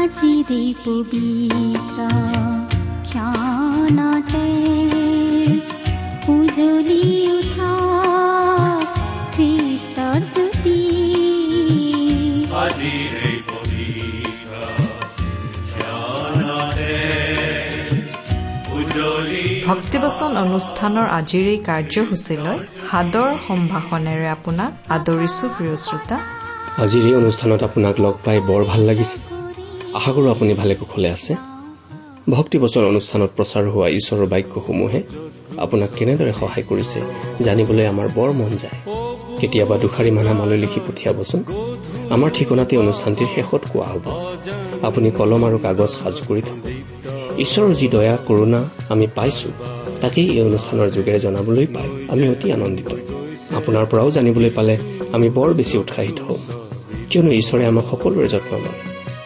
আজিৰে পবিত্ৰ ক্ষণতে উজলি উঠা খ্ৰীষ্টৰ জ্যোতি আজিৰে পবিত্ৰ ক্ষণতে উজলি ভক্তিবচন অনুষ্ঠানৰ আজিৰ এই কাৰ্যসূচীলৈ সাদৰ সম্ভাষণেৰে আপোনাক আদৰিছো প্ৰিয় শ্ৰোতা। আজিৰ এই অনুষ্ঠানত আপোনাক লগ পাই বৰ ভাল লাগিছে। আশা কৰোঁ আপুনি ভালে কুশলে আছে। ভক্তিবচন অনুষ্ঠানত প্ৰচাৰ হোৱা ঈশ্বৰৰ বাক্যসমূহে আপোনাক কেনেদৰে সহায় কৰিছে জানিবলৈ আমাৰ বৰ মন যায়। কেতিয়াবা দুষাৰি মান আমালৈ লিখি পঠিয়াবচোন। আমাৰ ঠিকনাতে অনুষ্ঠানটিৰ শেষত কোৱা হ'ব। আপুনি কলম আৰু কাগজ সাজু কৰি থব ঈশ্বৰৰ যি দয়া কৰোণা আমি পাইছো তাকেই এই অনুষ্ঠানৰ যোগেৰে জনাবলৈ পাই আমি অতি আনন্দিত। আপোনাৰ পৰাও জানিবলৈ পালে আমি বৰ বেছি উৎসাহিত হওঁ কিয়নো ঈশ্বৰে আমাক সকলোৰে যত্ন লয়।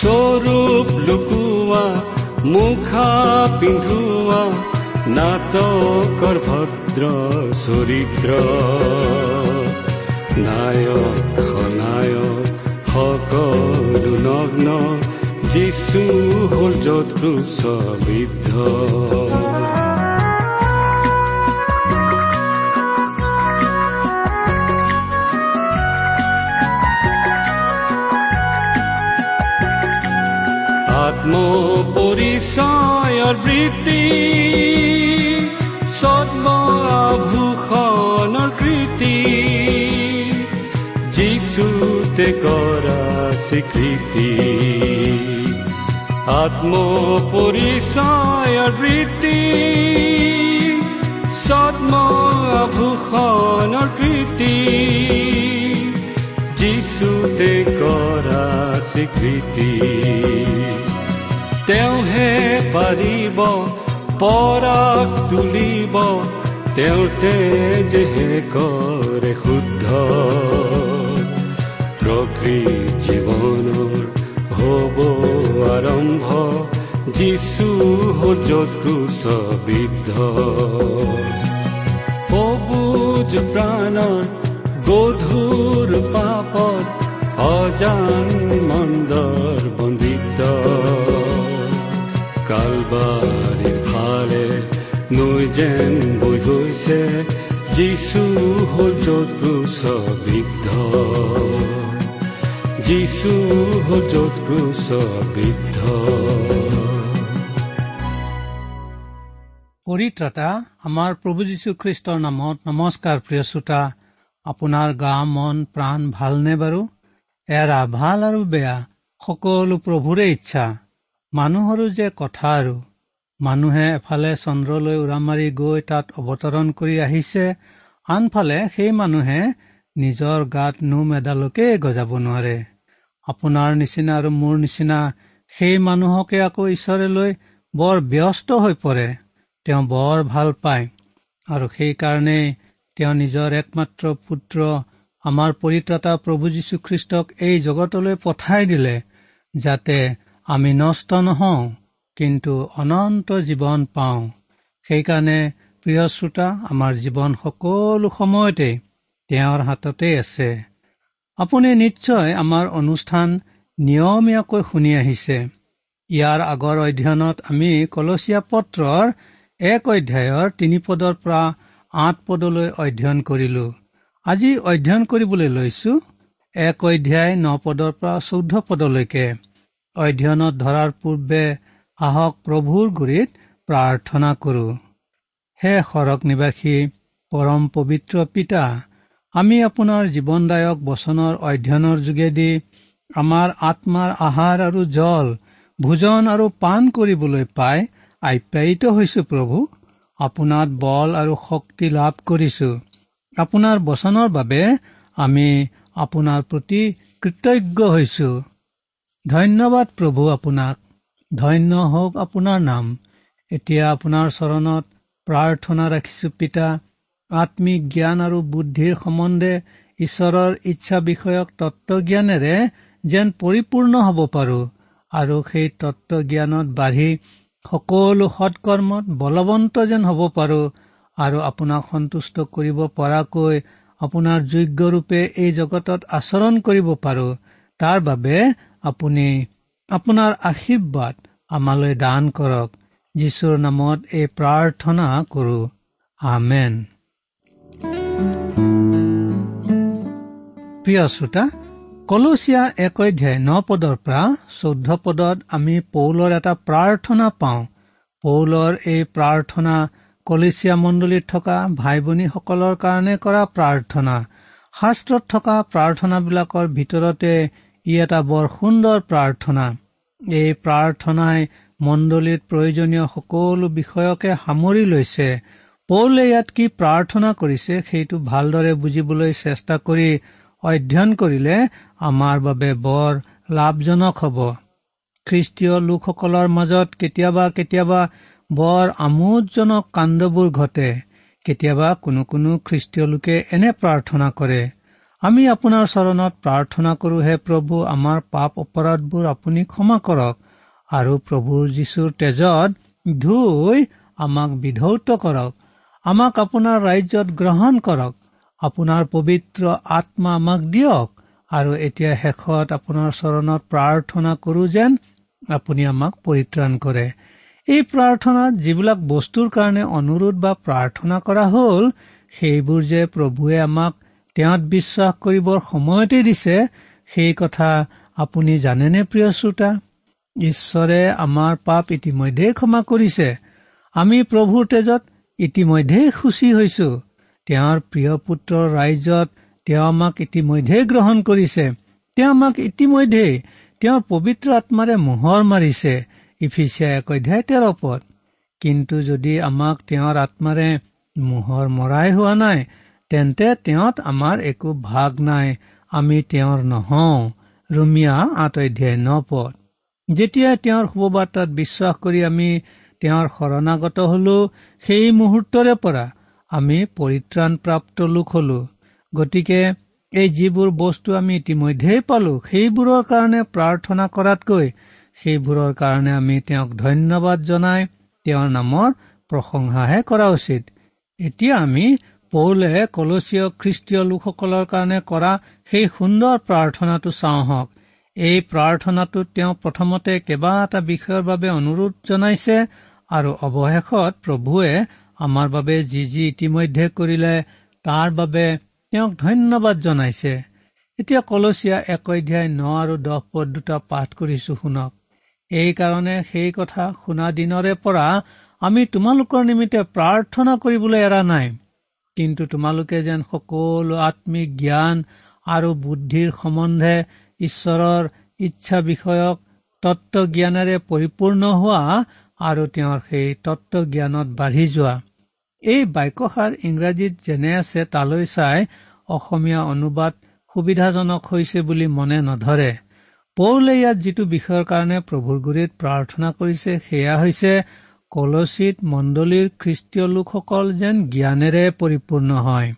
স্বৰূপ লুকুৱা মুখা পিন্ধোৱা নাটকৰ ভদ্ৰ চৰিত্ৰ নায়ক খনায়ক সকলো নগ্ন যিচু হ'ল যত্ৰু ছবিদ্ধ আত্মপৰিচয়ৰ বৃত্তি সদ্মভূষণৰ কৃতি যিচুতে কৰা স্বীকৃতি। আত্মপৰিচয়ৰ বৃত্তি সদ্মভূষণৰ কৃতি যিচুতে কৰা স্বীকৃতি। তেওঁহে পাৰিব পৰাক তুলিব তেওঁৰ তেজহে কৰে শুদ্ধ প্ৰকৃত জীৱনৰ হ'ব আৰম্ভ যিচু যতু ছবিদ্ধ সবুজ প্ৰাণৰ গধুৰ পাপত অজান মন্দৰ বন্দিত কালবাৰীৰ ফালে নৈ যেন বৈ গৈছে যিচু হ'ল যতু ছবিদ্ধ যিচু হ'ল যতু ছবিদ্ধ পৰিত্ৰাতা আমাৰ প্ৰভু যীশুখ্ৰীষ্টৰ নামত নমস্কাৰ প্ৰিয় শ্ৰোতা। আপোনাৰ গা মন প্ৰাণ ভালনে বাৰু? এৰা ভাল আৰু বেয়া সকলো প্ৰভুৰে ইচ্ছা। মানুহৰো যে কথা আৰু। মানুহে এফালে চন্দ্ৰলৈ উৰা মাৰি গৈ তাত অৱতৰণ কৰি আহিছে আনফালে সেই মানুহে নিজৰ গাত নোম এডালকে গজাব নোৱাৰে। আপোনাৰ নিচিনা আৰু মোৰ নিচিনা সেই মানুহকে আকৌ ঈশ্বৰে লৈ বৰ ব্যস্ত হৈ পৰে। তেওঁ বৰ ভাল পায় আৰু সেইকাৰণেই তেওঁ নিজৰ একমাত্ৰ পুত্ৰ আমাৰ পৰিত্ৰাতা প্ৰভু যীশুখ্ৰীষ্টক এই জগতলৈ পঠাই দিলে যাতে আমি নষ্ট নহওঁ কিন্তু অনন্ত জীৱন পাওঁ। সেইকাৰণে প্ৰিয় শ্ৰোতা আমাৰ জীৱন সকলো সময়তে তেওঁৰ হাততে আছে। আপুনি নিশ্চয় আমাৰ অনুষ্ঠান নিয়মীয়াকৈ শুনি আহিছে। ইয়াৰ আগৰ অধ্যয়নত আমি কলচীয়া পত্ৰৰ এক অধ্যায়ৰ তিনি পদৰ পৰা আঠ পদলৈ অধ্যয়ন কৰিলো। আজি অধ্যয়ন কৰিবলৈ লৈছো এক অধ্যায় ন পদৰ পৰা চৈধ্য পদলৈকে। অধ্যয়নত ধৰাৰ পূৰ্বে আহক প্ৰভুৰ গুৰিত প্ৰাৰ্থনা কৰো। হে সৰগ নিবাসী পৰম পবিত্ৰ পিতা আমি আপোনাৰ জীৱনদায়ক বচনৰ অধ্যয়নৰ যোগেদি আমাৰ আত্মাৰ আহাৰ আৰু জল ভোজন আৰু পাণ কৰিবলৈ পাই আপ্যায়িত হৈছো প্ৰভু। আপোনাত বল আৰু শক্তি লাভ কৰিছো। আপোনাৰ বচনৰ বাবে আমি আপোনাৰ প্ৰতি কৃতজ্ঞ হৈছো। ধন্যবাদ প্ৰভু আপোনাক। ধন্য হওক আপোনাৰ নাম। এতিয়া আপোনাৰ চৰণত প্ৰাৰ্থনা ৰাখিছো পিতা। আত্মিক জ্ঞান আৰু বুদ্ধিৰ সম্বন্ধে ঈশ্বৰৰ ইচ্ছা বিষয়ক তত্বজ্ঞানেৰে যেন পৰিপূৰ্ণ হ'ব পাৰো আৰু সেই তত্বজ্ঞানত বাঢ়ি সকলো সৎকৰ্মত বলৱন্ত যেন হ'ব পাৰো আৰু আপোনাক সন্তুষ্ট কৰিব পৰাকৈ আপোনাৰ যোগ্য ৰূপে এই জগতত আচৰণ কৰিব পাৰো। তাৰ বাবে আপুনি আপোনাৰ আশীৰ্বাদ আমালৈ দান কৰক। যীশুৰ নামত এই প্ৰাৰ্থনা কৰো। আমেন। প্ৰিয় শ্ৰোতা কলচীয়া এক অধ্যায় ন পদৰ পৰা চৈধ্য পদত আমি পৌলৰ এটা প্ৰাৰ্থনা পাওঁ। পৌলৰ এই প্ৰাৰ্থনা কলেচিয়া মণ্ডলীত থকা ভাই ভনীসকলৰ কাৰণে কৰা প্ৰাৰ্থনা। শাস্ত্ৰত থকা প্ৰাৰ্থনাবিলাকৰ ভিতৰতে ই এটা বৰ সুন্দৰ প্ৰাৰ্থনা। এই প্ৰাৰ্থনাই মণ্ডলীত প্ৰয়োজনীয় সকলো বিষয়কে সামৰি লৈছে। পৌলে ইয়াত কি প্ৰাৰ্থনা কৰিছে সেইটো ভালদৰে বুজিবলৈ চেষ্টা কৰি অধ্যয়ন কৰিলে আমাৰ বাবে বৰ লাভজনক হ'ব। খ্ৰীষ্টীয় লোকসকলৰ মাজত কেতিয়াবা কেতিয়াবা বৰ আমোদজনক কাণ্ডবোৰ ঘটে। কেতিয়াবা কোনো কোনো খ্ৰীষ্টীয় লোকে এনে প্ৰাৰ্থনা কৰে। আমি আপোনাৰ চৰণত প্ৰাৰ্থনা কৰো হে প্ৰভু আমাৰ পাপ অপৰাধবোৰ আপুনি ক্ষমা কৰক আৰু প্ৰভু যীশুৰ তেজত ধুই আমাক বিধৌত কৰক। আমাক আপোনাৰ ৰাজ্যত গ্ৰহণ কৰক। আপোনাৰ পবিত্ৰ আত্মা আমাক দিয়ক আৰু এতিয়া শেষত আপোনাৰ চৰণত প্ৰাৰ্থনা কৰো যেন আপুনি আমাক পৰিত্ৰাণ কৰে। এই প্ৰাৰ্থনাত যিবিলাক বস্তুৰ কাৰণে অনুৰোধ বা প্ৰাৰ্থনা কৰা হল সেইবোৰ যে প্ৰভুৱে আমাক তেওঁত বিশ্বাস কৰিবৰ সময়তে দিছে সেই কথা আপুনি জানেনে প্ৰিয় শ্ৰোতা? ঈশ্বৰে আমাৰ পাপ ইতিমধ্যেই ক্ষমা কৰিছে। আমি প্ৰভুৰ তেজত ইতিমধ্যেই সুচী হৈছো। তেওঁৰ প্ৰিয় পুত্ৰৰ ৰাইজত তেওঁ আমাক ইতিমধ্যেই গ্ৰহণ কৰিছে। তেওঁ আমাক ইতিমধ্যেই তেওঁৰ পবিত্ৰ আত্মাৰে মোহৰ মাৰিছে। ইফিচিয়া এক অধ্যায় তেৰ পদ। কিন্তু যদি আমাক তেওঁৰ আত্মাৰে মোহৰ মৰাই হোৱা নাই তেন্তে তেওঁত আমাৰ একো ভাগ নাই। আমি তেওঁৰ নহওঁ। ৰুমিয়া আঠ অধ্যায় ন পদ। যেতিয়া তেওঁৰ শুভবাৰ্তাত বিশ্বাস কৰি আমি তেওঁৰ শৰণাগত হলো সেই মুহূৰ্তৰে পৰা আমি পৰিত্ৰাণপ্ৰাপ্ত লোক হলো। গতিকে এই যিবোৰ বস্তু আমি ইতিমধ্যেই পালো সেইবোৰৰ কাৰণে প্ৰাৰ্থনা কৰাতকৈ সেইবোৰৰ কাৰণে আমি তেওঁক ধন্যবাদ জনাই তেওঁৰ নামৰ প্ৰশংসাহে কৰা উচিত। এতিয়া আমি পৌলে কলচীয় খ্ৰীষ্টীয় লোকসকলৰ কাৰণে কৰা সেই সুন্দৰ প্ৰাৰ্থনাটো চাওঁ হওক। এই প্ৰাৰ্থনাটোত তেওঁ প্ৰথমতে কেইবা এটা বিষয়ৰ বাবে অনুৰোধ জনাইছে আৰু অৱশেষত প্ৰভুৱে আমাৰ বাবে যি যি ইতিমধ্যে কৰিলে তাৰ বাবে তেওঁক ধন্যবাদ জনাইছে। এতিয়া কলচীয়া এক অধ্যায় ন আৰু দহ পদ দুটা পাঠ কৰিছো শুনক। এইকাৰণে সেই কথা শুনা দিনৰে পৰা আমি তোমালোকৰ নিমিত্তে প্ৰাৰ্থনা কৰিবলৈ এৰা নাই। কিন্তু তোমালোকে যেন সকলো আত্মিক জ্ঞান আৰু বুদ্ধিৰ সম্বন্ধে ঈশ্বৰৰ ইচ্ছা বিষয়ক তত্ব জ্ঞানেৰে পৰিপূৰ্ণ হোৱা আৰু তেওঁৰ সেই তত্ব জ্ঞানত বাঢ়ি যোৱা। এই বাক্যষাৰ ইংৰাজীত যেনে আছে তালৈ চাই অসমীয়া অনুবাদ সুবিধাজনক হৈছে বুলি মনে নধৰে। পৌলে ইয়াত যিটো বিষয়ৰ কাৰণে প্ৰভুৰ গুৰিত প্ৰাৰ্থনা কৰিছে সেয়া হৈছে কলচিত মণ্ডলীৰ খ্ৰীষ্টীয় লোকসকল যেন জ্ঞানেৰে পৰিপূৰ্ণ হয়।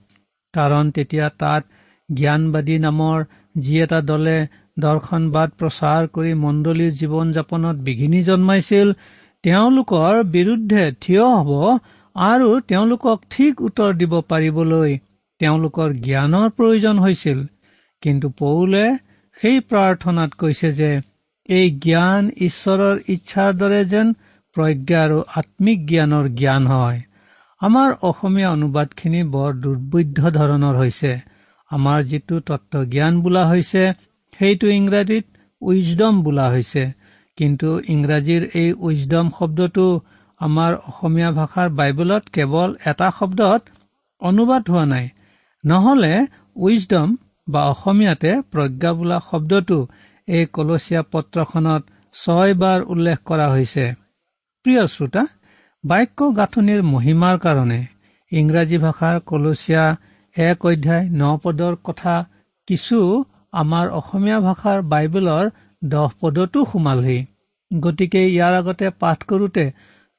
কাৰণ তেতিয়া তাত জ্ঞানবাদী নামৰ যি এটা দলে দৰ্শনবাদ প্ৰচাৰ কৰি মণ্ডলীৰ জীৱন যাপনত বিঘিনি জন্মাইছিল তেওঁলোকৰ বিৰুদ্ধে থিয় হ'ব আৰু তেওঁলোকক ঠিক উত্তৰ দিব পাৰিবলৈ তেওঁলোকৰ জ্ঞানৰ প্ৰয়োজন হৈছিল। কিন্তু পৌলে সেই প্ৰাৰ্থনাত কৈছে যে এই জ্ঞান ঈশ্বৰৰ ইচ্ছাৰ দৰে যেন প্ৰজ্ঞা আৰু আত্মিক জ্ঞানৰ জ্ঞান হয়। আমাৰ অসমীয়া অনুবাদখিনি বৰ দুৰ্বৈধ্য ধৰণৰ হৈছে। আমাৰ যিটো তত্ব জ্ঞান বোলা হৈছে সেইটো ইংৰাজীত উইজডম বোলা হৈছে। কিন্তু ইংৰাজীৰ এই উইজডম শব্দটো আমাৰ অসমীয়া ভাষাৰ বাইবেলত কেৱল এটা শব্দত অনুবাদ হোৱা নাই। নহলে উইজডম বা অসমীয়াতে প্ৰজ্ঞা বোলা শব্দটো এই কলচীয়া পত্ৰখনত ছয়বাৰ উল্লেখ কৰা হৈছে। প্ৰিয় শ্ৰোতা বাক্য গাঁথনিৰ মহিমাৰ কাৰণে ইংৰাজী ভাষাৰ কলচীয়া এক অধ্যায় ন পদৰ কথা কিছু আমাৰ অসমীয়া ভাষাৰ বাইবেলৰ দহ পদতো সোমালহি। গতিকে ইয়াৰ আগতে পাঠ কৰোতে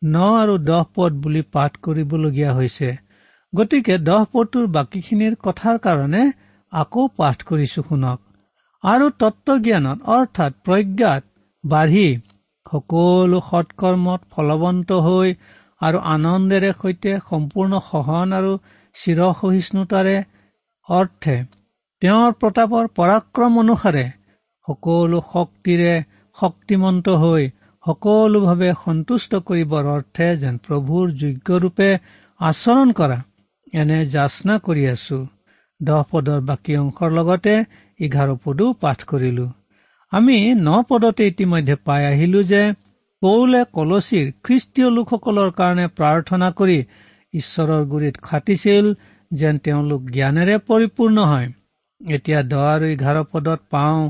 ন আৰু দহ পদ বুলি পাঠ কৰিবলগীয়া হৈছে। গতিকে দহ পদটোৰ বাকীখিনিৰ কথাৰ কাৰণে আকৌ পাঠ কৰিছো শুনক। আৰু তত্বজ্ঞানত অৰ্থাৎ প্ৰজ্ঞাত বাঢ়ি সকলো সৎকৰ্মত ফলৱন্ত হৈ আৰু আনন্দেৰে সৈতে সম্পূৰ্ণ সহন আৰু চিৰসহিষ্ণুতাৰে অৰ্থে তেওঁৰ প্ৰতাপৰ পৰাক্ৰম অনুসাৰে সকলো শক্তিৰে শক্তিমন্ত হৈ সকলোভাৱে সন্তুষ্ট কৰিবৰ অৰ্থে যেন প্ৰভুৰ যোগ্যৰূপে আচৰণ কৰা এনে যাচনা কৰি আছো। দহ পদৰ বাকী অংশৰ লগতে এঘাৰ পদো পাঠ কৰিলো। আমি ন পদতে ইতিমধ্যে পাই আহিলো যে পৌলে কলচীৰ খ্ৰীষ্টীয় লোকসকলৰ কাৰণে প্ৰাৰ্থনা কৰি ঈশ্বৰৰ গুৰিত খাটিছিল যেন তেওঁলোক জ্ঞানেৰে পৰিপূৰ্ণ হয়। এতিয়া দহ আৰু এঘাৰ পদত পাওঁ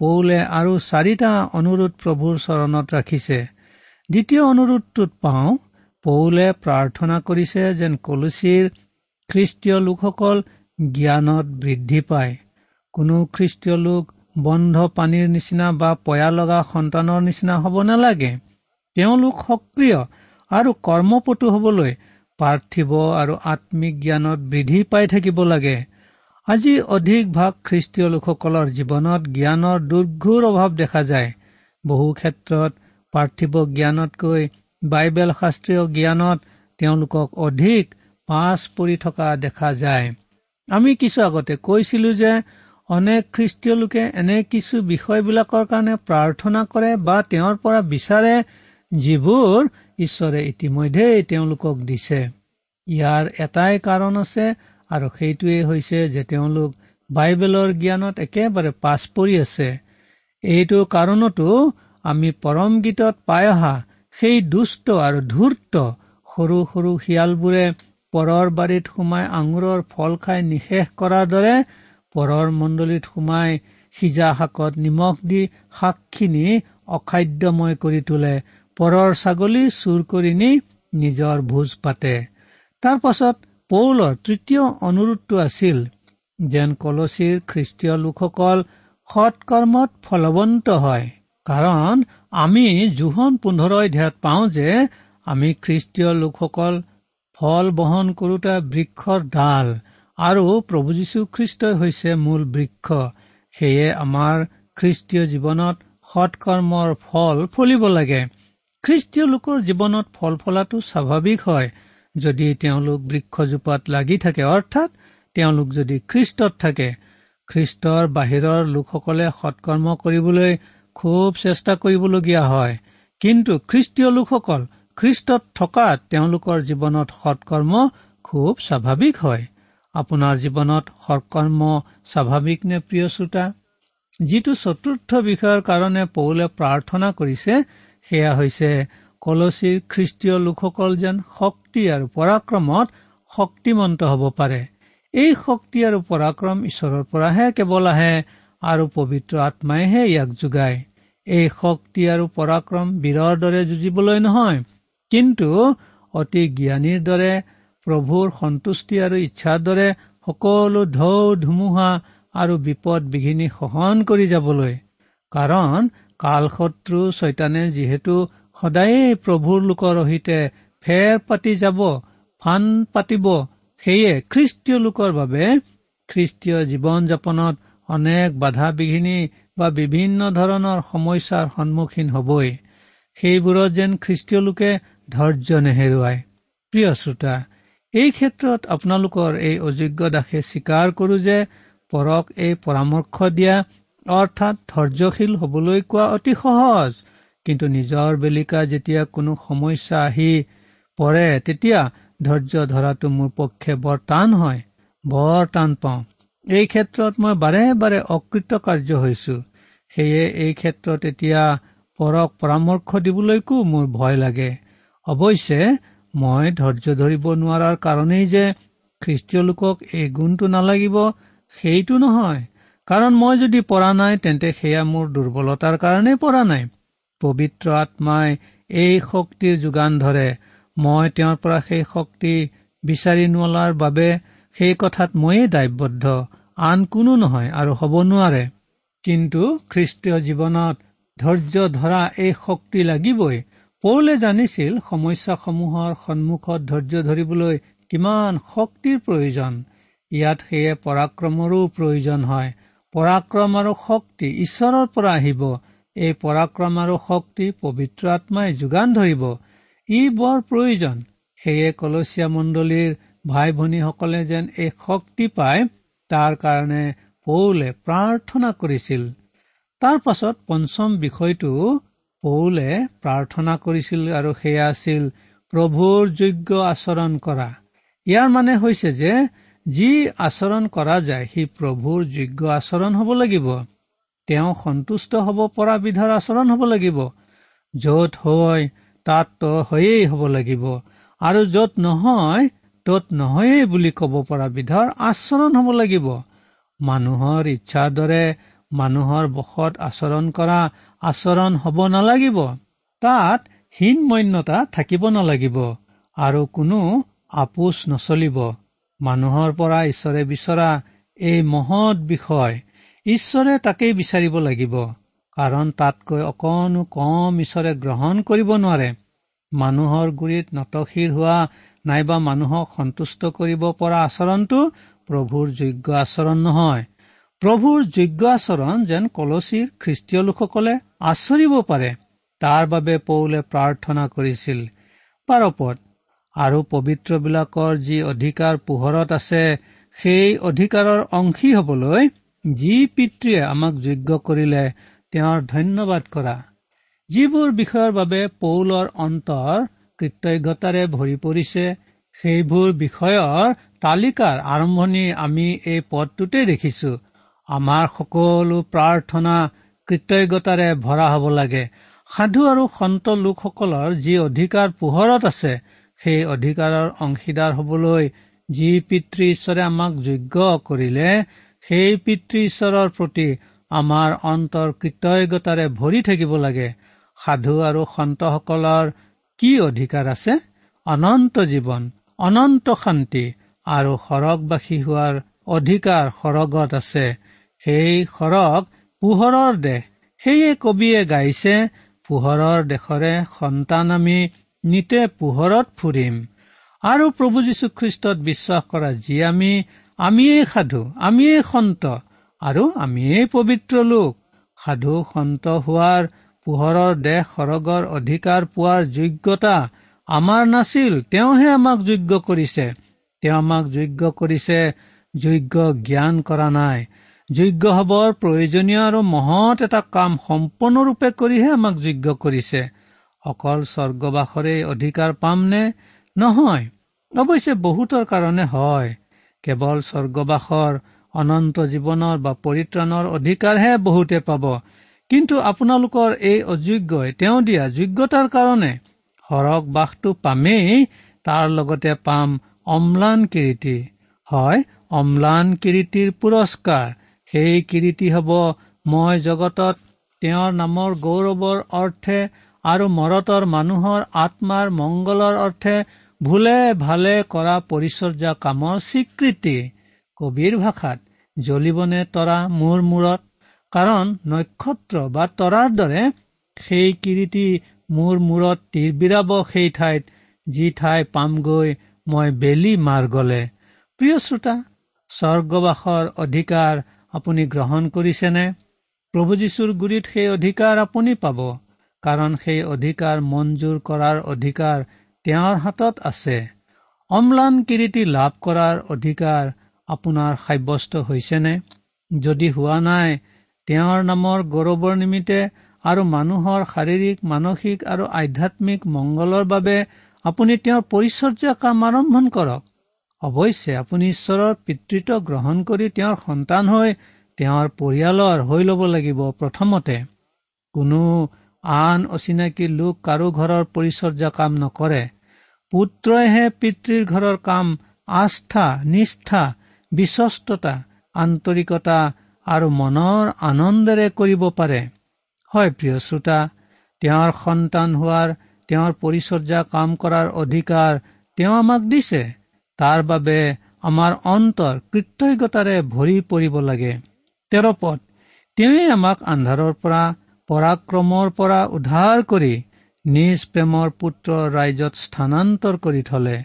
পৌলে আৰু চাৰিটা অনুৰোধ প্ৰভুৰ চৰণত ৰাখিছে। দ্বিতীয় অনুৰোধটোত পাওঁ পৌলে প্ৰাৰ্থনা কৰিছে যেন কলচীৰ খ্ৰীষ্টীয় লোকসকল জ্ঞানত বৃদ্ধি পায়। কোনো খ্ৰীষ্টীয় লোক বন্ধ পানীৰ নিচিনা বা পয়া লগা সন্তানৰ নিচিনা হ'ব নালাগে। তেওঁলোক সক্ৰিয় আৰু কৰ্মপটু হবলৈ পাৰ্থিৱ আৰু আত্মিক জ্ঞানত বৃদ্ধি পাই থাকিব লাগে। আজি অধিক ভাগ খ্ৰীষ্টীয় লোকসকলৰ জীৱনত জ্ঞানৰ দুৰ্ঘুৰ অভাৱ দেখা যায়। বহু ক্ষেত্ৰত পাৰ্থিৱ জ্ঞানতকৈ বাইবেল শাস্ত্ৰীয় জ্ঞানত তেওঁলোকক অধিক পাছ পৰি থকা দেখা যায়। আমি কিছু আগতে কৈছিলো যে অনেক খ্ৰীষ্টীয় লোকে এনে কিছু বিষয়বিলাকৰ কাৰণে প্ৰাৰ্থনা কৰে বা তেওঁৰ পৰা বিচাৰে যিবোৰ ঈশ্বৰে ইতিমধ্যেই তেওঁলোকক দিছে। ইয়াৰ এটাই কাৰণ আছে আৰু সেইটোৱেই হৈছে যে তেওঁলোক বাইবেলৰ জ্ঞানত একেবাৰে পাছ পৰি আছে। এইটো কাৰণতো আমি পৰম গীতত পাই অহা সেই দুষ্ট আৰু ধূৰ্ত সৰু সৰু শিয়ালবোৰে পৰৰ বাৰীত সোমাই আঙুৰৰ ফল খাই নিশেষ কৰাৰ দৰে পৰৰ মণ্ডলীত সোমাই সিজা শাকত নিমখ দি শাকখিনি অখাদ্যময় কৰি তোলে। পৰৰ ছাগলী চুৰ কৰি নি নিজৰ ভোজ পাতে। তাৰ পাছত পৌলৰ তৃতীয় অনুৰোধটো আছিল যেন কলচীৰ খ্ৰীষ্টীয় লোকসকল সৎকৰ্মত ফলৱন্ত হয়। কাৰণ আমি জোহন পোন্ধৰ অধ্যায়ত পাওঁ যে আমি খ্ৰীষ্টীয় লোকসকল ফল বহন কৰোতা বৃক্ষৰ ডাল। আৰু প্ৰভু যীশু খ্ৰীষ্টই হৈছে মূল বৃক্ষ। সেয়ে আমাৰ খ্ৰীষ্টীয় জীৱনত সৎকৰ্মৰ ফল ফলিব লাগে। খ্ৰীষ্টীয় লোকৰ জীৱনত ফল ফলাটো স্বাভাৱিক হয়। যদি তেওঁলোক বৃক্ষজোপাত লাগি থাকে অৰ্থাৎ তেওঁলোক যদি খ্ৰীষ্টত থাকে খ্ৰীষ্টৰ বাহিৰৰ লোকসকলে সৎকৰ্ম কৰিবলৈ খুব চেষ্টা কৰিবলগীয়া হয়। কিন্তু খ্ৰীষ্টীয় লোকসকল খ্ৰীষ্টত থকাত তেওঁলোকৰ জীৱনত সৎকৰ্ম খুব স্বাভাৱিক হয়। আপোনাৰ জীৱনত সৎকৰ্ম স্বাভাৱিক নে প্ৰিয় শ্ৰোতা? যিটো চতুৰ্থ বিষয়ৰ কাৰণে পৌলে প্ৰাৰ্থনা কৰিছে সেয়া হৈছে কলচীৰ খ্ৰীষ্টীয় লোকসকল যেন শক্তি আৰু পৰাক্ৰমত শক্তিমন্ত হ'ব পাৰে। এই শক্তি আৰু পৰাক্ৰম ঈশ্বৰৰ পৰাহে কেৱল আহে আৰু পবিত্ৰ আত্মাইহে ইয়াক যোগায়। এই শক্তি আৰু পৰাক্ৰম বীৰৰ দৰে যুঁজিবলৈ নহয় কিন্তু অতি জ্ঞানীৰ দৰে প্ৰভুৰ সন্তুষ্টি আৰু ইচ্ছাৰ দৰে সকলো ঢৌ ধুমুহা আৰু বিপদ বিঘিনি সহন কৰি যাবলৈ। কাৰণ কাল শত্ৰু ছৈতানে যিহেতু সদায়েই প্ৰভুৰ লোকৰ সৈতে ফেৰ পাতি যাব ফান পাতিব সেয়ে খ্ৰীষ্টীয় লোকৰ বাবে খ্ৰীষ্টীয় জীৱন যাপনত অনেক বাধা বিঘিনি বা বিভিন্ন ধৰণৰ সমস্যাৰ সন্মুখীন হবই। সেইবোৰত যেন খ্ৰীষ্টীয় লোকে ধৈৰ্য নেহেৰুৱাই প্ৰিয় শ্ৰোতা এই ক্ষেত্ৰত আপোনালোকৰ এই অযোগ্য দাসে স্বীকাৰ কৰো যে পৰক এই পৰামৰ্শ দিয়া অৰ্থাৎ ধৈৰ্যশীল হবলৈ কোৱা অতি সহজ। কিন্তু নিজৰ বেলিকা যেতিয়া কোনো সমস্যা আহি পৰে তেতিয়া ধৈৰ্য ধৰাটো মোৰ পক্ষে বৰ টান হয় বৰ টান পাওঁ। এই ক্ষেত্ৰত মই বাৰে বাৰে অকৃত কাৰ্য হৈছো। সেয়ে এই ক্ষেত্ৰত এতিয়া পৰক পৰামৰ্শ দিবলৈকো মোৰ ভয় লাগে। অৱশ্যে মই ধৈৰ্য ধৰিব নোৱাৰাৰ কাৰণেই যে খ্ৰীষ্টীয় লোকক এই গুণটো নালাগিব সেইটো নহয়। কাৰণ মই যদি পৰা নাই তেন্তে সেয়া মোৰ দুৰ্বলতাৰ কাৰণেই পৰা নাই। পবিত্ৰ আত্মাই এই শক্তিৰ যোগান ধৰে। মই তেওঁৰ পৰা সেই শক্তি বিচাৰি নোলোৱাৰ বাবে সেই কথাত ময়েই দায়বদ্ধ। আন কোনো নহয় আৰু হ'ব নোৱাৰে। কিন্তু খ্ৰীষ্টীয় জীৱনত ধৈৰ্য ধৰা এই শক্তি লাগিবই। পৌলে জানিছিল সমস্যাসমূহৰ সন্মুখত ধৈৰ্য ধৰিবলৈ কিমান শক্তিৰ প্ৰয়োজন। ইয়াত সেয়ে পৰাক্ৰমৰো প্ৰয়োজন হয়। পৰাক্ৰম আৰু শক্তি ঈশ্বৰৰ পৰা আহিব। এই পৰাক্ৰম আৰু শক্তি পবিত্ৰ আত্মাই যোগান ধৰিব। ই বৰ প্ৰয়োজন। সেয়ে কলচীয়া মণ্ডলীৰ ভাই ভনীসকলে যেন এই শক্তি পায় তাৰ কাৰণে পৌলে প্ৰাৰ্থনা কৰিছিল। তাৰ পাছত পঞ্চম বিষয়টো পৌলে প্ৰাৰ্থনা কৰিছিল আৰু সেয়া আছিল প্ৰভুৰ যোগ্য আচৰণ কৰা। ইয়াৰ মানে হৈছে যে যি আচৰণ কৰা যায় সি প্ৰভুৰ যোগ্য আচৰণ হ'ব লাগিব। তেওঁ সন্তুষ্ট হ'ব পৰা বিধৰ আচৰণ হ'ব লাগিব। য'ত হয় তাত হয়েই হ'ব লাগিব। আৰু য'ত নহয় তত নহয়েই বুলি ক'ব পৰা বিধৰ আচৰণ হ'ব লাগিব। মানুহৰ ইচ্ছাৰ দৰে মানুহৰ বশত আচৰণ কৰা আচৰণ হ'ব নালাগিব। তাত হীনমন্যতা থাকিব নালাগিব আৰু কোনো আপোচ নচলিব। মানুহৰ পৰা ঈশ্বৰে বিচৰা এই মহৎ বিষয় ঈশ্বৰে তাকেই বিচাৰিব লাগিব কাৰণ তাতকৈ অকণো কম ঈশ্বৰে গ্ৰহণ কৰিব নোৱাৰে। মানুহৰ গুৰিত নতশিৰ হোৱা নাইবা মানুহক সন্তুষ্ট কৰিব পৰা আচৰণটো প্ৰভুৰ যোগ্য আচৰণ নহয়। প্ৰভুৰ যোগ্য আচৰণ যেন কলচীৰ খ্ৰীষ্টীয় লোকসকলে আচৰিব পাৰে তাৰ বাবে পৌলে প্ৰাৰ্থনা কৰিছিল। পাৰপদ আৰু পবিত্ৰবিলাকৰ যি অধিকাৰ পোহৰত আছে সেই অধিকাৰৰ অংশী হবলৈ যি পিতৃয়ে আমাক যোগ্য কৰিলে তেওঁৰ ধন্যবাদ কৰা। যিবোৰ বিষয়ৰ বাবে পৌলৰ অন্তৰ কৃতজ্ঞতাৰে ভৰি পৰিছে সেইবোৰ বিষয়ৰ তালিকাৰ আৰম্ভণি আমি এই পদটোতে দেখিছো। আমাৰ সকলো প্ৰাৰ্থনা কৃতজ্ঞতাৰে ভৰা হ'ব লাগে। সাধু আৰু সন্ত লোকসকলৰ যি অধিকাৰ পোহৰত আছে সেই অধিকাৰৰ অংশীদাৰ হবলৈ যি পিতৃ ঈশ্বৰে আমাক যোগ্য কৰিলে সেই পিতৃ ঈশ্বৰৰ প্ৰতি আমাৰ অন্তৰ কৃতজ্ঞতাৰে ভৰি থাকিব লাগে। সাধু আৰু সন্তসকলৰ কি অধিকাৰ আছে? অনন্ত জীৱন অনন্ত শান্তি আৰু সৰগবাসী হোৱাৰ অধিকাৰ সৰগত আছে। সেই সৰগ পোহৰৰ দেশ। সেয়ে কবিয়ে গাইছে পোহৰৰ দেশৰে সন্তান আমি নিতে পোহৰত ফুৰিম। আৰু প্ৰভু যীশুখ্ৰীষ্টত বিশ্বাস কৰা যি আমি আমিয়েই সাধু আমিয়েই সন্ত আৰু আমিয়েই পবিত্ৰ লোক। সাধু সন্ত হোৱাৰ পোহৰৰ দেশ সৰগৰ অধিকাৰ পোৱাৰ যোগ্যতা আমাৰ নাছিল তেওঁহে আমাক যোগ্য কৰিছে। তেওঁ আমাক যোগ্য কৰিছে যোগ্য জ্ঞান কৰা নাই। যোগ্য হবৰ প্ৰয়োজনীয় আৰু মহৎ এটা কাম সম্পূৰ্ণৰূপে কৰিহে আমাক যোগ্য কৰিছে। অকল স্বৰ্গবাসৰে অধিকাৰ পামনে? নহয় অৱশ্যে বহুতৰ কাৰণে হয়। কেৱল স্বৰ্গবাসৰ অনন্ত জীৱনৰ বা পৰিত্ৰাণৰ অধিকাৰহে বহুতে পাব। কিন্তু আপোনালোকৰ এই অযোগ্যই তেওঁ দিয়া যোগ্যতাৰ কাৰণে সৰগ বাসটো পামেই তাৰ লগতে পাম অম্লান কিৰিটি হয় অম্লান কিৰিটিৰ পুৰস্কাৰ। সেই কিৰিটি হ'ব। মই জগতত তেওঁৰ নামৰ গৌৰৱৰ অৰ্থে আৰু মৰতৰ মানুহৰ আত্মাৰ মংগলৰ অৰ্থে ভুলে ভালে কৰা পৰিচৰ্যা কামৰ স্বীকৃতি। কবিৰ ভাষাত জ্বলিবনে তৰা মূৰ মূৰত? কাৰণ নক্ষত্ৰ বা তৰাৰ দৰে সেই কিৰিটি মোৰ মূৰত তীৰ বিৰাব সেই ঠাইত যি ঠাই পামগৈ মই বেলি মাৰ গলে প্ৰিয় শ্ৰোতা স্বৰ্গবাসৰ অধিকাৰ আপুনি গ্ৰহণ কৰিছেনে? প্ৰভু যীশুৰ গুৰিত সেই অধিকাৰ আপুনি পাব কাৰণ সেই অধিকাৰ মঞ্জুৰ কৰাৰ অধিকাৰ তেওঁৰ হাতত আছে। অম্লান কিৰিটি লাভ কৰাৰ অধিকাৰ আপোনাৰ সাব্যস্ত হৈছেনে? যদি হোৱা নাই তেওঁৰ নামৰ গৌৰৱৰ নিমিত্তে আৰু মানুহৰ শাৰীৰিক মানসিক আৰু আধ্যাত্মিক মংগলৰ বাবে আপুনি তেওঁৰ পৰিচৰ্যা কাম আৰম্ভ কৰক। অৱশ্যে আপুনি ঈশ্বৰৰ পিতৃত্ব গ্ৰহণ কৰি তেওঁৰ সন্তান হৈ তেওঁৰ পৰিয়ালৰ হৈ ল'ব লাগিব প্ৰথমতে। কোনো আন অচিনাকি লোক কাৰো ঘৰৰ পৰিচৰ্যা কাম নকৰে। পুত্ৰইহে পিতৃৰ ঘৰৰ কাম আস্থা নিষ্ঠা বিশ্বস্ততা আন্তৰিকতা আৰু মনৰ আনন্দেৰে কৰিব পাৰে। হয় প্ৰিয় শ্ৰোতা তেওঁৰ সন্তান হোৱাৰ তেওঁৰ পৰিচৰ্যা কাম কৰাৰ অধিকাৰ তেওঁ আমাক দিছে। তাৰ বাবে আমাৰ অন্তৰ কৃতজ্ঞতাৰে ভৰি পৰিব লাগে। তেৰপদ তেওঁৱেই আমাক আন্ধাৰৰ পৰা পৰাক্ৰমৰ পৰা উদ্ধাৰ কৰি নিজ প্ৰেমৰ পুত্ৰৰ ৰাইজত স্থানান্তৰ কৰি থলে।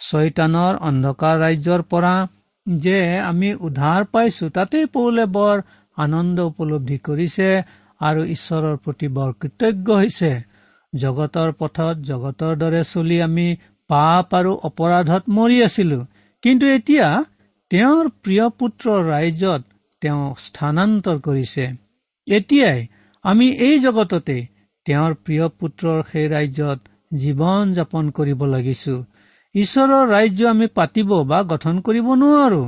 ছয়তানৰ অন্ধকাৰ ৰাজ্যৰ পৰা যে আমি উদ্ধাৰ পাইছো তাতেই পৌলে বৰ আনন্দ উপলব্ধি কৰিছে আৰু ঈশ্বৰৰ প্ৰতি বৰ কৃতজ্ঞ হৈছে। জগতৰ পথত জগতৰ দৰে চলি আমি পাপ আৰু অপৰাধত মৰি আছিলো। কিন্তু এতিয়া তেওঁৰ প্ৰিয় পুত্ৰৰ ৰাইজত তেওঁ স্থানান্তৰ কৰিছে। এতিয়াই আমি এই জগততে তেওঁৰ প্ৰিয় পুত্ৰৰ সেই ৰাজ্যত জীৱন যাপন কৰিব লাগিছো। ঈশ্বৰৰ ৰাজ্য আমি পাতিব বা গঠন কৰিব নোৱাৰো।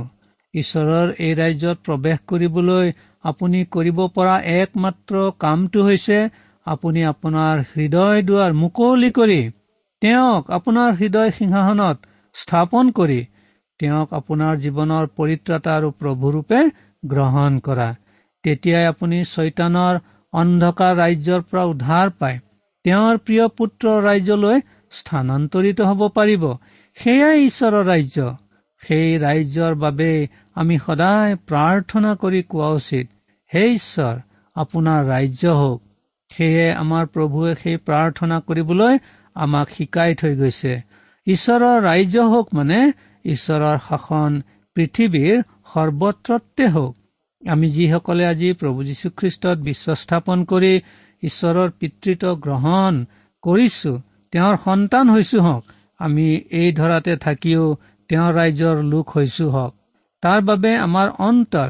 ঈশ্বৰৰ এই ৰাজ্যত প্ৰৱেশ কৰিবলৈ আপুনি কৰিব পৰা একমাত্ৰ কামটো হৈছে আপুনি আপোনাৰ হৃদয় দুৱাৰ মুকলি কৰি তেওঁক আপোনাৰ হৃদয় সিংহাসনত স্থাপন কৰি তেওঁক আপোনাৰ জীৱনৰ পৰিত্ৰাতা আৰু প্ৰভুৰূপে গ্ৰহণ কৰা। তেতিয়াই আপুনি চৈতানৰ অন্ধকাৰ ৰাজ্যৰ পৰা উদ্ধাৰ পায়। তেওঁৰ প্ৰিয় পুত্ৰৰ ৰাজ্যলৈ স্থানান্তৰিত হ'ব পাৰিব। সেয়াই ঈশ্বৰৰ ৰাজ্য। সেই ৰাজ্যৰ বাবে আমি সদায় প্ৰাৰ্থনা কৰি কোৱা উচিত হে ঈশ্বৰ আপোনাৰ ৰাজ্য হওক। সেয়ে আমাৰ প্ৰভুৱে সেই প্ৰাৰ্থনা কৰিবলৈ আমাক শিকাই থৈ গৈছে। ঈশ্বৰৰ ৰাজ্য হওক মানে ঈশ্বৰৰ শাসন পৃথিৱীৰ সৰ্বত্ৰতে হওক। আমি যিসকলে আজি প্ৰভু যীশুখ্ৰীষ্টত বিশ্বস্থাপন কৰি ঈশ্বৰৰ পিতৃত্ব গ্ৰহণ কৰিছো তেওঁৰ সন্তান হৈছো হওক আমি এই ধৰাতে থাকিও তেওঁৰ ৰাজ্যৰ লোক হৈছো হওক। তাৰ বাবে আমাৰ অন্তৰ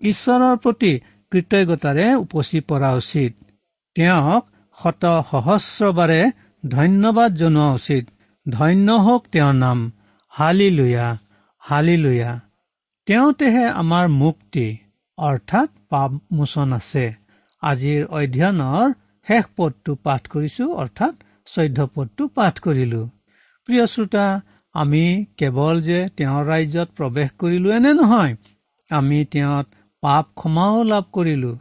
ঈশ্বৰৰ প্ৰতি কৃতজ্ঞতাৰে উপচি পৰা উচিত। তেওঁক শত সহস্ৰবাৰে ধন্যবাদ জনোৱা উচিত। ধন্য হওক তেওঁৰ নাম। হালি লুয়া হালি লুয়া তেওঁতেহে আমাৰ মুক্তি। অৰ্থাৎ পাপ মোচন আছে। আজিৰ অধ্যয়নৰ শেষ পদটো পাঠ কৰিছো অৰ্থাৎ চৈধ্য পদটো পাঠ কৰিলো। প্ৰিয় শ্ৰোতা আমি কেৱল যে তেওঁৰ ৰাজ্যত প্ৰৱেশ কৰিলো এনে নহয় আমি তেওঁত পাপ ক্ষমাও লাভ কৰিলো।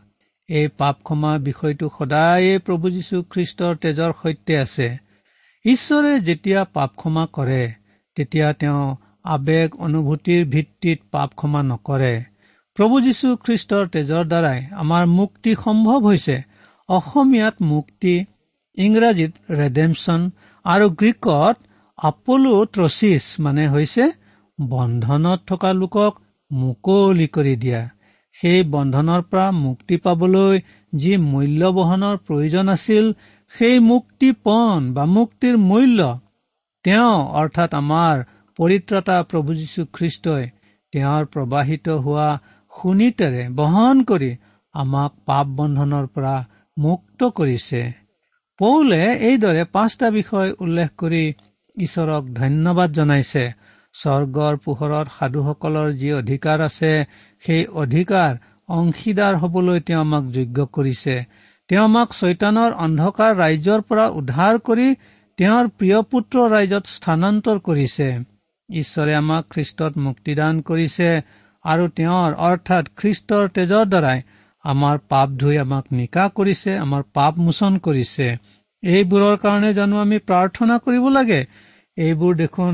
এই পাপ ক্ষমা বিষয়টো সদায়ে প্ৰভু যীশু খ্ৰীষ্টৰ তেজৰ সৈতে আছে। ঈশ্বৰে যেতিয়া পাপ ক্ষমা কৰে তেতিয়া তেওঁ আৱেগ অনুভূতিৰ ভিত্তিত পাপ ক্ষমা নকৰে। প্ৰভু যীশু খ্ৰীষ্টৰ তেজৰ দ্বাৰাই আমাৰ মুক্তি সম্ভৱ হৈছে। অসমীয়াত মুক্তি ইংৰাজীত ৰেডেমছন আৰু গ্ৰীকত আপলো ট্ৰচিছ মানে হৈছে বন্ধনত থকা লোকক মুকলি কৰি দিয়া। সেই বন্ধনৰ পৰা মুক্তি পাবলৈ যি মূল্য বহনৰ প্ৰয়োজন আছিল সেই মুক্তিপণ বা মুক্তিৰ মূল্য তেওঁ অৰ্থাৎ আমাৰ পৰিত্ৰতা প্ৰভু যীশু খ্ৰীষ্টই তেওঁৰ প্ৰবাহিত হোৱা সুনীতেৰে বহন কৰি আমাক পাপ বন্ধনৰ পৰা মুক্ত কৰিছে। পৌলে এইদৰে পাঁচটা বিষয় উল্লেখ কৰি ঈশ্বৰক ধন্যবাদ জনাইছে। স্বৰ্গৰ পোহৰত সাধুসকলৰ যি অধিকাৰ আছে সেই অধিকাৰ অংশীদাৰ হবলৈ তেওঁ আমাক যোগ্য কৰিছে। তেওঁ আমাক চৈতানৰ অন্ধকাৰ ৰাজ্যৰ পৰা উদ্ধাৰ কৰি তেওঁৰ প্ৰিয় পুত্ৰ ৰাইজত স্থানান্তৰ কৰিছে। ঈশ্বৰে আমাক খ্ৰীষ্টত মুক্তিদান কৰিছে আৰু তেওঁৰ অৰ্থাৎ খ্ৰীষ্টৰ তেজৰ দ্বাৰাই আমাৰ পাপ ধুই আমাক নিকা কৰিছে আমাৰ পাপ মোচন কৰিছে। এইবোৰৰ কাৰণে জানো আমি প্ৰাৰ্থনা কৰিব লাগে? এইবোৰ দেখোন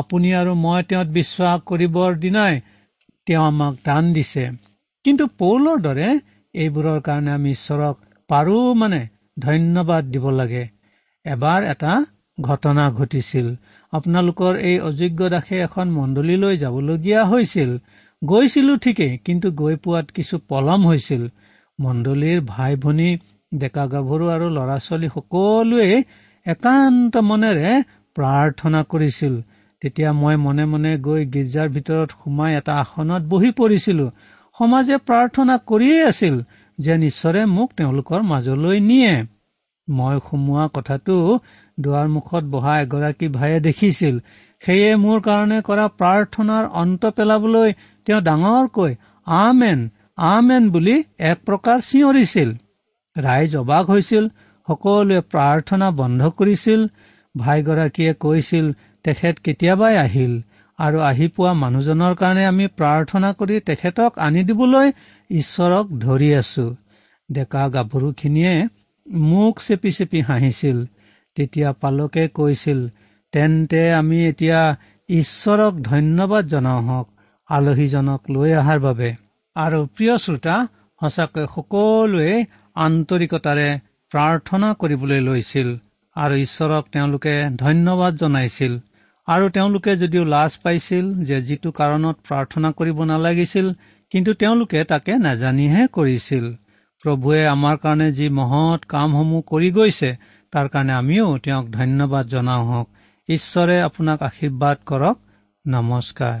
আপুনি আৰু মই তেওঁত বিশ্বাস কৰিবৰ দিনাই তেওঁ আমাক দান দিছে। কিন্তু পৌলৰ দৰে এইবোৰৰ কাৰণে আমি ঈশ্বৰক পাৰো মানে ধন্যবাদ দিব লাগে। এবাৰ এটা ঘটনা ঘটিছিল। আপোনালোকৰ এই অযোগ্য দাসে এখন মণ্ডলীলৈ যাবলগীয়া হৈছিল। গৈছিলো ঠিকেই কিন্তু গৈ পোৱাত কিছু পলম হৈছিল। মণ্ডলীৰ ভাই ভনী ডেকা গাভৰু আৰু ল'ৰা ছোৱালী সকলোৱে একান্ত মনেৰে প্ৰাৰ্থনা কৰিছিল। তেতিয়া মই মনে মনে গৈ গীৰ্জাৰ ভিতৰত সোমাই এটা আসনত বহি পৰিছিলো। সমাজে প্ৰাৰ্থনা কৰিয়েই আছিল যে ঈশ্বৰে মোক তেওঁলোকৰ মাজলৈ নিয়ে। মই সোমোৱা কথাটো দুৱাৰ মুখত বহা এগৰাকী ভাইয়ে দেখিছিল। সেয়ে মোৰ কাৰণে কৰা প্ৰাৰ্থনাৰ অন্ত পেলাবলৈ তেওঁ ডাঙৰকৈ আমেন আমেন বুলি এক প্ৰকাৰ চিঞৰিছিল। ৰাইজ অবাক হৈছিল সকলোৱে প্ৰাৰ্থনা বন্ধ কৰিছিল। ভাইগৰাকীয়ে কৈছিল তেখেত কেতিয়াবাই আহিল আৰু আহি পোৱা মানুহজনৰ কাৰণে আমি প্ৰাৰ্থনা কৰি তেখেতক আনি দিবলৈ ঈশ্বৰক ধৰি আছো। ডেকা গাভৰুখিনিয়ে মোক চেপি চেপি হাঁহিছিল। তেতিয়া পালকে কৈছিল তেন্তে আমি এতিয়া ঈশ্বৰক ধন্যবাদ জনাওঁ হওক আলহীজনক লৈ অহাৰ বাবে। আৰু প্ৰিয় শ্ৰোতা সঁচাকৈ সকলোৱে আন্তৰিকতাৰে প্ৰাৰ্থনা কৰিবলৈ লৈছিল আৰু ঈশ্বৰক তেওঁলোকে ধন্যবাদ জনাইছিল। আৰু তেওঁলোকে যদিও লাজ পাইছিল যে যিটো কাৰণত প্ৰাৰ্থনা কৰিব নালাগিছিল কিন্তু তেওঁলোকে তাকে নাজানিহে কৰিছিল। প্ৰভুৱে আমাৰ কাৰণে যি মহৎ কামসমূহ কৰি গৈছে তাৰ কাৰণে আমিও তেওঁক ধন্যবাদ জনাওঁ হওক। ঈশ্বৰে আপোনাক আশীৰ্বাদ কৰক। নমস্কাৰ।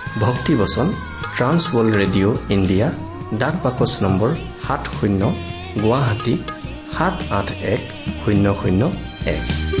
ভক্তিবচন ট্ৰান্সৱৰ্ল্ড ৰেডিঅ' ইণ্ডিয়া ডাক বাকচ নম্বৰ সাত শূন্য গুৱাহাটী সাত আঠ এক শূন্য শূন্য এক।